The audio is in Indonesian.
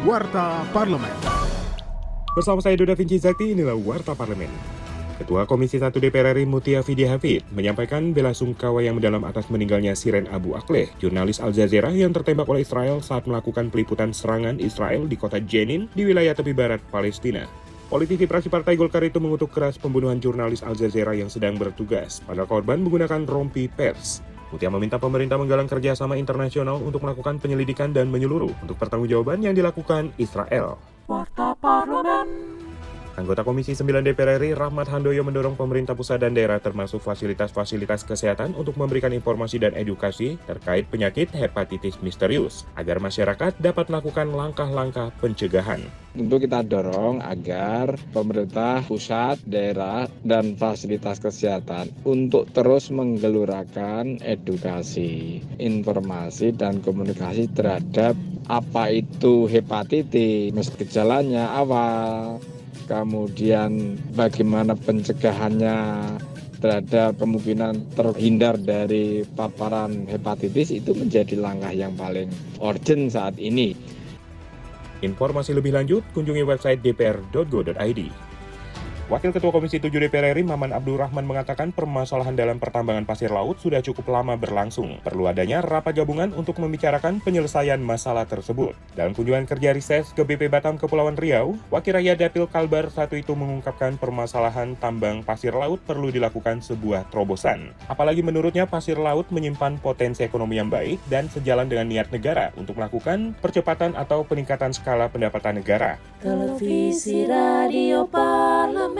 Warta Parlemen. Bersama saya Duda Vinci Zakti, inilah Warta Parlemen. Ketua Komisi 1 DPR RI Mutia Fidi Hafid menyampaikan bela sungkawa yang mendalam atas meninggalnya Siren Abu Akleh, jurnalis Al Jazeera yang tertembak oleh Israel saat melakukan peliputan serangan Israel di kota Jenin di wilayah tepi barat Palestina. Politisi fraksi Partai Golkar itu mengutuk keras pembunuhan jurnalis Al Jazeera yang sedang bertugas, pada korban menggunakan rompi pers. Mutia meminta pemerintah menggalang kerjasama internasional untuk melakukan penyelidikan dan menyeluruh untuk pertanggungjawaban yang dilakukan Israel. Warta Parlemen. Anggota Komisi 9 DPR RI Rahmat Handoyo mendorong pemerintah pusat dan daerah termasuk fasilitas-fasilitas kesehatan untuk memberikan informasi dan edukasi terkait penyakit hepatitis misterius agar masyarakat dapat melakukan langkah-langkah pencegahan. Tentu kita dorong agar pemerintah pusat, daerah, dan fasilitas kesehatan untuk terus menggelurakan edukasi, informasi, dan komunikasi terhadap apa itu hepatitis, gejalanya awal, kemudian bagaimana pencegahannya terhadap kemungkinan terhindar dari paparan hepatitis itu menjadi langkah yang paling urgent saat ini. Informasi lebih lanjut, kunjungi website dpr.go.id. Wakil Ketua Komisi 7 DPR RI Maman Abdurrahman mengatakan permasalahan dalam pertambangan pasir laut sudah cukup lama berlangsung. Perlu adanya rapat gabungan untuk membicarakan penyelesaian masalah tersebut. Dalam kunjungan kerja riset ke BP Batam Kepulauan Riau, Wakil Rakyat Dapil Kalbar satu itu mengungkapkan permasalahan tambang pasir laut perlu dilakukan sebuah terobosan. Apalagi menurutnya pasir laut menyimpan potensi ekonomi yang baik dan sejalan dengan niat negara untuk melakukan percepatan atau peningkatan skala pendapatan negara. Televisi Radio Parlemen.